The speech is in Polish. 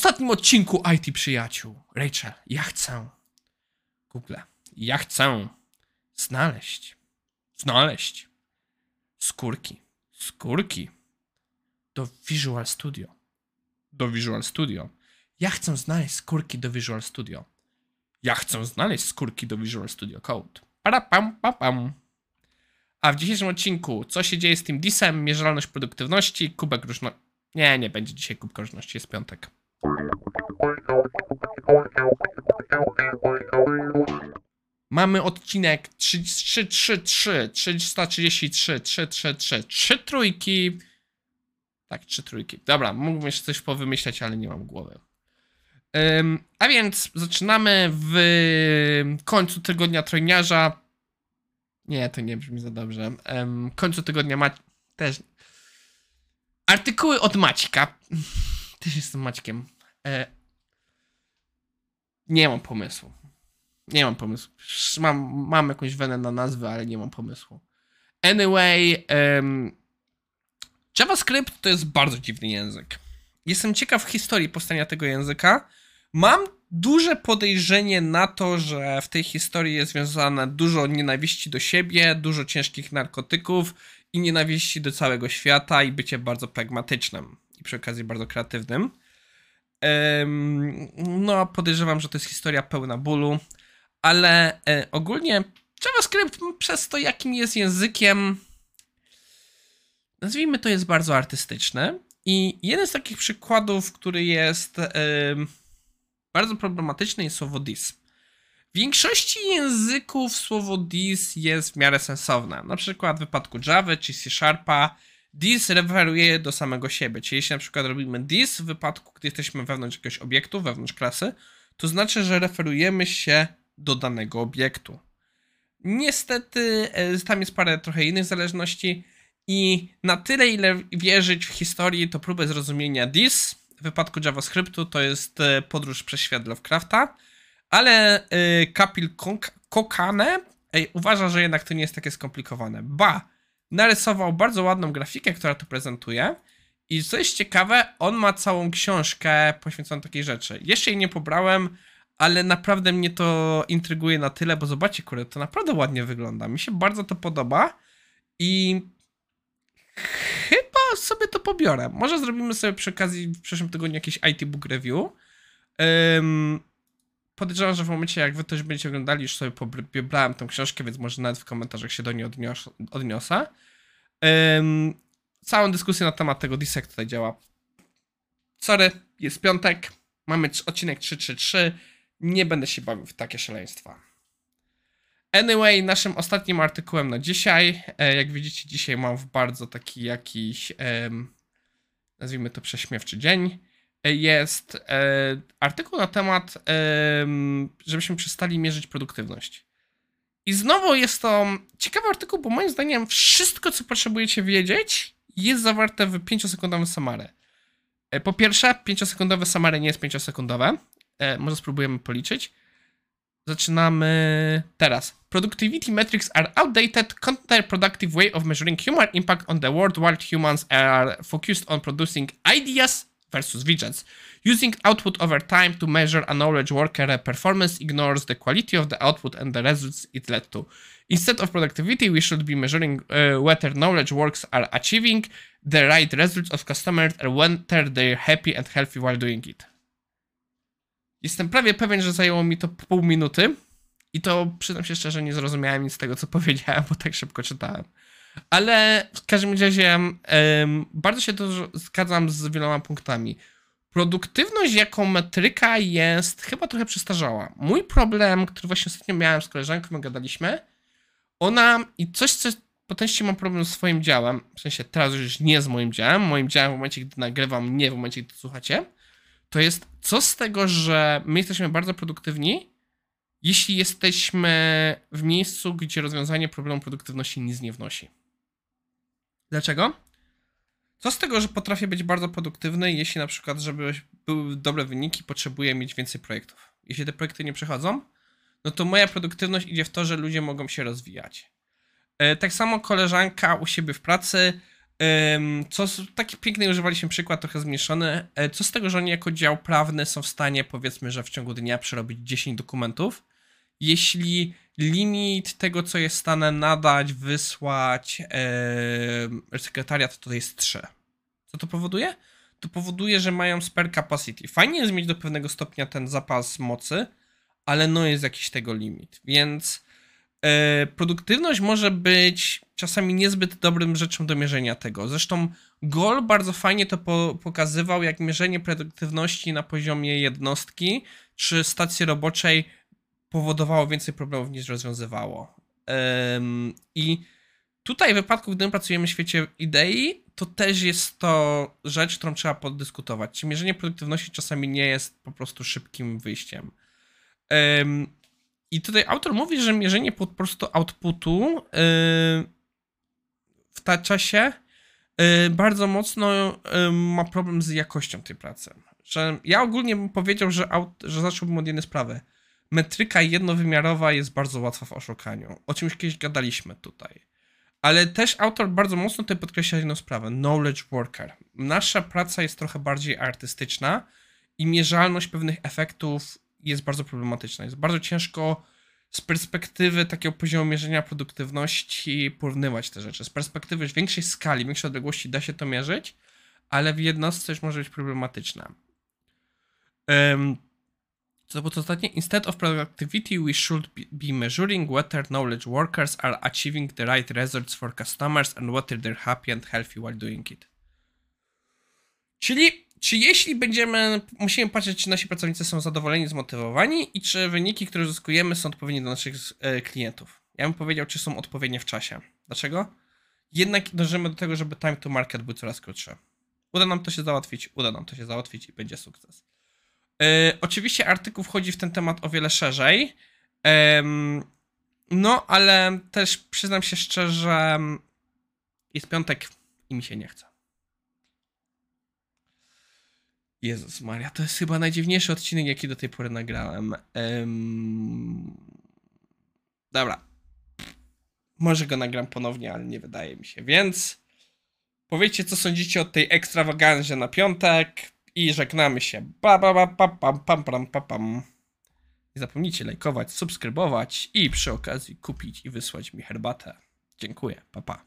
ostatnim odcinku IT Przyjaciół. Rachel, ja chcę. Google, ja chcę znaleźć, znaleźć skórki, skórki do Visual Studio. Do Visual Studio. Ja chcę znaleźć skórki do Visual Studio. Ja chcę znaleźć skórki do Visual Studio Code. Parapam, pam, pam. A w dzisiejszym odcinku, co się dzieje z tym disem, mierzalność produktywności, kubek różności. Nie, nie będzie dzisiaj kubka różności, jest piątek. Mamy odcinek 333, 333, 333, 3 trójki. Tak, 3 trójki. Dobra, mógłbym jeszcze coś powymyśleć, ale nie mam głowy. Um, a więc zaczynamy w końcu tygodnia trojniarza. Nie, to nie brzmi za dobrze. Um, końcu tygodnia ma też. Artykuły od Maćka. Też jestem Maćkiem. E... Nie mam pomysłu. Nie mam pomysłu. Mam, mam jakąś wenę na nazwę, ale nie mam pomysłu. Anyway, um, JavaScript to jest bardzo dziwny język. Jestem ciekaw historii powstania tego języka. Mam duże podejrzenie na to, że w tej historii jest związane dużo nienawiści do siebie, dużo ciężkich narkotyków i nienawiści do całego świata i bycie bardzo pragmatycznym i przy okazji bardzo kreatywnym. No, podejrzewam, że to jest historia pełna bólu, ale e, ogólnie JavaScript przez to, jakim jest językiem, nazwijmy to, jest bardzo artystyczny. I jeden z takich przykładów, który jest bardzo problematyczny, jest słowo this. W większości języków słowo this jest w miarę sensowne. Na przykład w wypadku Java czy C Sharpa this referuje do samego siebie. Czyli jeśli na przykład robimy this w wypadku, gdy jesteśmy wewnątrz jakiegoś obiektu, wewnątrz klasy, to znaczy, że referujemy się do danego obiektu. Niestety e, tam jest parę trochę innych zależności i na tyle, ile wierzyć w historii, to próbę zrozumienia this w wypadku JavaScriptu to jest e, podróż przez świat Lovecrafta, ale e, Kapil Kokane uważa, że jednak to nie jest takie skomplikowane. Ba, narysował bardzo ładną grafikę, która to prezentuje. I co jest ciekawe, on ma całą książkę poświęconą takiej rzeczy. Jeszcze jej nie pobrałem, ale naprawdę mnie to intryguje na tyle, bo zobaczcie, kurde, to naprawdę ładnie wygląda. Mi się bardzo to podoba i chyba sobie to pobiorę. Może zrobimy sobie przy okazji w przyszłym tygodniu jakiś IT Book Review. Um, podejrzewam, że w momencie jak wy też będziecie oglądali, już sobie pobrałem tę książkę, więc może nawet w komentarzach się do niej odnios odniosę. Um, całą dyskusję na temat tego Disek tutaj działa. Sorry, jest piątek, mamy odcinek 333, nie będę się bawił w takie szaleństwa. Anyway, naszym ostatnim artykułem na dzisiaj, e, jak widzicie, dzisiaj mam w bardzo taki jakiś, nazwijmy to prześmiewczy dzień, jest e, artykuł na temat, żebyśmy przestali mierzyć produktywność. I znowu jest to ciekawy artykuł, bo moim zdaniem wszystko, co potrzebujecie wiedzieć, jest zawarte w 5-sekundowym summary. Po pierwsze, 5-sekundowe summary nie jest 5-sekundowe. Może spróbujemy policzyć. Zaczynamy teraz. Productivity metrics are outdated, counterproductive way of measuring human impact on the world while humans are focused on producing ideas versus widgets. Using output over time to measure a knowledge worker performance ignores the quality of the output and the results it led to. Instead of productivity, we should be measuring uh, whether knowledge works are achieving the right results of customers and whether they're happy and healthy while doing it. Jestem prawie pewien, że zajęło mi to pół minuty. I to przyznam się szczerze, nie zrozumiałem nic z tego, co powiedziałem, bo tak szybko czytałem. Ale w każdym razie um, bardzo się to zgadzam z wieloma punktami. Produktywność jako metryka jest chyba trochę przestarzała. Mój problem, który właśnie ostatnio miałem z koleżanką, gadaliśmy, ona i coś, co potencjalnie mam problem z swoim działem, w sensie teraz już nie z moim działem, moim działem w momencie, gdy nagrywam, nie w momencie, gdy słuchacie, to jest co z tego, że my jesteśmy bardzo produktywni, jeśli jesteśmy w miejscu, gdzie rozwiązanie problemu produktywności nic nie wnosi. Dlaczego? Co z tego, że potrafię być bardzo produktywny, jeśli na przykład, żeby były dobre wyniki, potrzebuję mieć więcej projektów. Jeśli te projekty nie przychodzą, no to moja produktywność idzie w to, że ludzie mogą się rozwijać. E, tak samo koleżanka u siebie w pracy Co taki piękny używaliśmy przykład, trochę zmniejszony. E, Co z tego, że oni jako dział prawny są w stanie, powiedzmy, że w ciągu dnia przerobić 10 dokumentów, jeśli limit tego, co jest w stanie nadać, wysłać e, sekretariat, to jest 3. Co to powoduje? To powoduje, że mają spare capacity. Fajnie jest mieć do pewnego stopnia ten zapas mocy, ale no jest jakiś tego limit, więc e, produktywność może być czasami niezbyt dobrym rzeczą do mierzenia tego. Zresztą Gol bardzo fajnie to po, pokazywał, jak mierzenie produktywności na poziomie jednostki czy stacji roboczej powodowało więcej problemów niż rozwiązywało. Ym, I tutaj w wypadku, gdy my pracujemy w świecie idei, to też jest to rzecz, którą trzeba poddyskutować. Czy mierzenie produktywności czasami nie jest po prostu szybkim wyjściem. Ym, I tutaj autor mówi, że mierzenie po prostu outputu w ta czasie bardzo mocno ma problem z jakością tej pracy. Że ja ogólnie bym powiedział, że, aut, że zacząłbym od jednej sprawy. Metryka jednowymiarowa jest bardzo łatwa w oszukaniu. O czymś kiedyś gadaliśmy tutaj. Ale też autor bardzo mocno tutaj podkreśla jedną sprawę. Knowledge worker. Nasza praca jest trochę bardziej artystyczna i mierzalność pewnych efektów jest bardzo problematyczna. Jest bardzo ciężko z perspektywy takiego poziomu mierzenia produktywności porównywać te rzeczy. Z perspektywy większej skali, większej odległości da się to mierzyć, ale w jednostce już może być problematyczne. Um, co było to ostatnie? Instead of productivity, we should be- measuring whether knowledge workers are achieving the right results for customers and whether they're happy and healthy while doing it. Czyli, czy jeśli będziemy, musimy patrzeć, czy nasi pracownicy są zadowoleni, zmotywowani i czy wyniki, które uzyskujemy, są odpowiednie do naszych e, klientów. Ja bym powiedział, czy są odpowiednie w czasie. Dlaczego? Jednak dążymy do tego, żeby time to market był coraz krótszy. Uda nam to się załatwić, uda nam to się załatwić i będzie sukces. E, oczywiście artykuł wchodzi w ten temat o wiele szerzej. No, ale też przyznam się szczerze, jest piątek i mi się nie chce. Jezus Maria, to jest chyba najdziwniejszy odcinek, jaki do tej pory nagrałem. Em, Dobra. Może go nagram ponownie, ale nie wydaje mi się. Więc powiedzcie, co sądzicie o tej ekstrawaganzie na piątek i żegnamy się. Ba, ba, ba, pa, pam, pam, pam, pam, pam. Nie zapomnijcie lajkować, subskrybować i przy okazji kupić i wysłać mi herbatę. Dziękuję. Pa, pa.